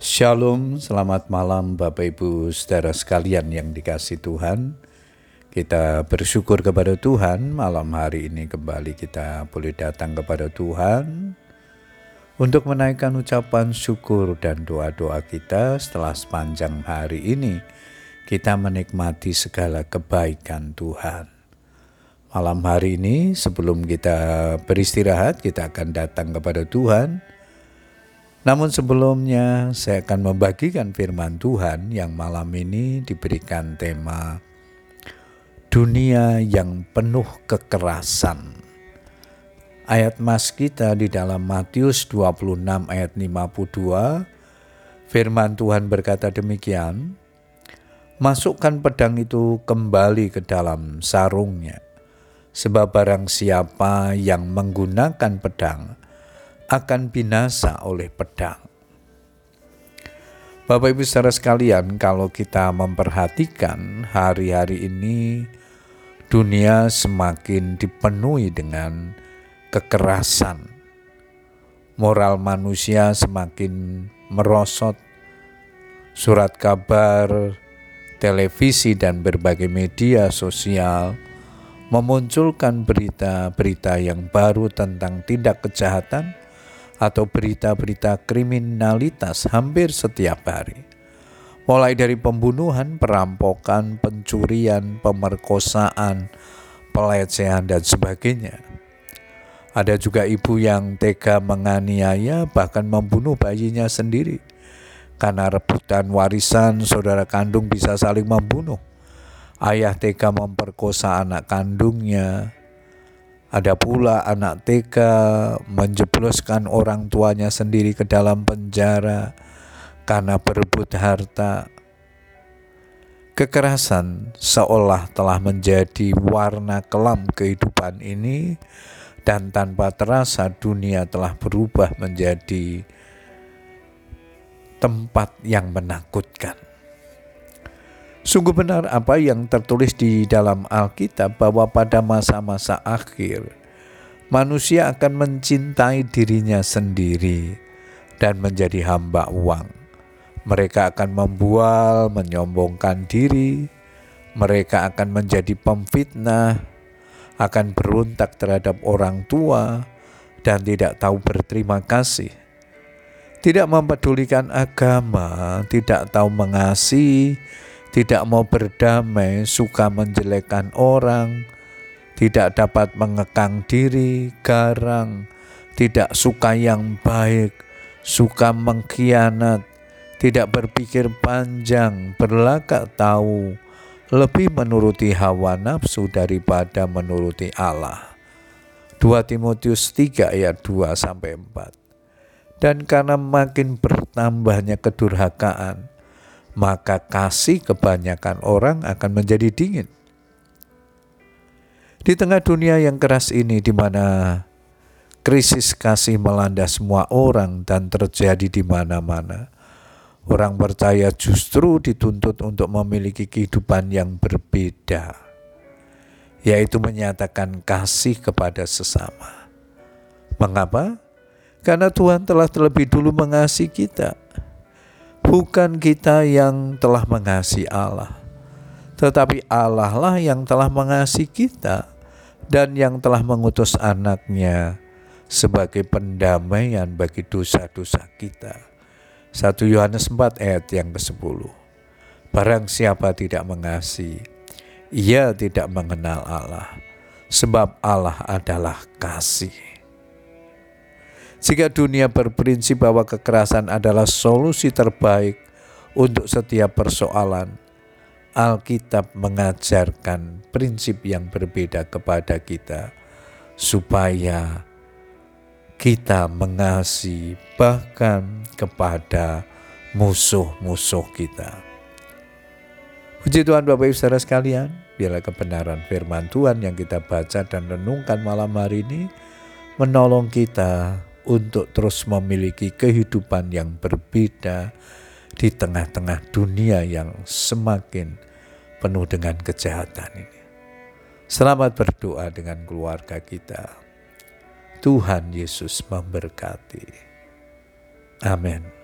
Shalom, selamat malam Bapak Ibu saudara sekalian yang dikasih Tuhan. Kita bersyukur kepada Tuhan malam hari ini kembali kita boleh datang kepada Tuhan untuk menaikkan ucapan syukur dan doa-doa kita setelah sepanjang hari ini kita menikmati segala kebaikan Tuhan. Malam hari ini sebelum kita beristirahat kita akan datang kepada Tuhan namun sebelumnya saya akan membagikan firman Tuhan yang malam ini diberikan tema dunia yang penuh kekerasan. Ayat mas kita di dalam Matius 26 ayat 52 firman Tuhan berkata demikian Masukkan pedang itu kembali ke dalam sarungnya sebab barang siapa yang menggunakan pedang akan binasa oleh pedang. Bapak Ibu saudara sekalian, kalau kita memperhatikan hari-hari ini dunia semakin dipenuhi dengan kekerasan. Moral manusia semakin merosot. Surat kabar, televisi dan berbagai media sosial memunculkan berita-berita yang baru tentang tindak kejahatan atau berita-berita kriminalitas hampir setiap hari. Mulai dari pembunuhan, perampokan, pencurian, pemerkosaan, pelecehan, dan sebagainya. Ada juga ibu yang tega menganiaya bahkan membunuh bayinya sendiri. Karena rebutan warisan, saudara kandung bisa saling membunuh. Ayah tega memperkosa anak kandungnya, ada pula anak TK menjebloskan orang tuanya sendiri ke dalam penjara karena berebut harta. Kekerasan seolah telah menjadi warna kelam kehidupan ini dan tanpa terasa dunia telah berubah menjadi tempat yang menakutkan. Sungguh benar apa yang tertulis di dalam Alkitab bahwa pada masa-masa akhir manusia akan mencintai dirinya sendiri dan menjadi hamba uang. Mereka akan membual, menyombongkan diri, mereka akan menjadi pemfitnah, akan berontak terhadap orang tua, dan tidak tahu berterima kasih. Tidak mempedulikan agama, tidak tahu mengasihi, tidak mau berdamai, suka menjelekkan orang, tidak dapat mengekang diri, garang, tidak suka yang baik, suka mengkhianat, tidak berpikir panjang, berlagak tahu, lebih menuruti hawa nafsu daripada menuruti Allah. 2 Timotius 3 ayat 2 sampai 4. Dan karena makin bertambahnya kedurhakaan, maka kasih kebanyakan orang akan menjadi dingin. Di tengah dunia yang keras ini, di mana krisis kasih melanda semua orang dan terjadi di mana-mana, orang percaya justru dituntut untuk memiliki kehidupan yang berbeda, yaitu menyatakan kasih kepada sesama. Mengapa? Karena Tuhan telah terlebih dulu mengasihi kita Bukan kita yang telah mengasihi Allah, tetapi Allah lah yang telah mengasihi kita dan yang telah mengutus anaknya sebagai pendamaian bagi dosa-dosa kita. 1 Yohanes 4 ayat yang ke-10 Barang siapa tidak mengasihi, ia tidak mengenal Allah, sebab Allah adalah kasih. Jika dunia berprinsip bahwa kekerasan adalah solusi terbaik untuk setiap persoalan, Alkitab mengajarkan prinsip yang berbeda kepada kita, supaya kita mengasihi bahkan kepada musuh-musuh kita. Puji Tuhan Bapak Ibu Saudara sekalian, biarlah kebenaran firman Tuhan yang kita baca dan renungkan malam hari ini menolong kita untuk terus memiliki kehidupan yang berbeda di tengah-tengah dunia yang semakin penuh dengan kejahatan ini. Selamat berdoa dengan keluarga kita. Tuhan Yesus memberkati. Amin.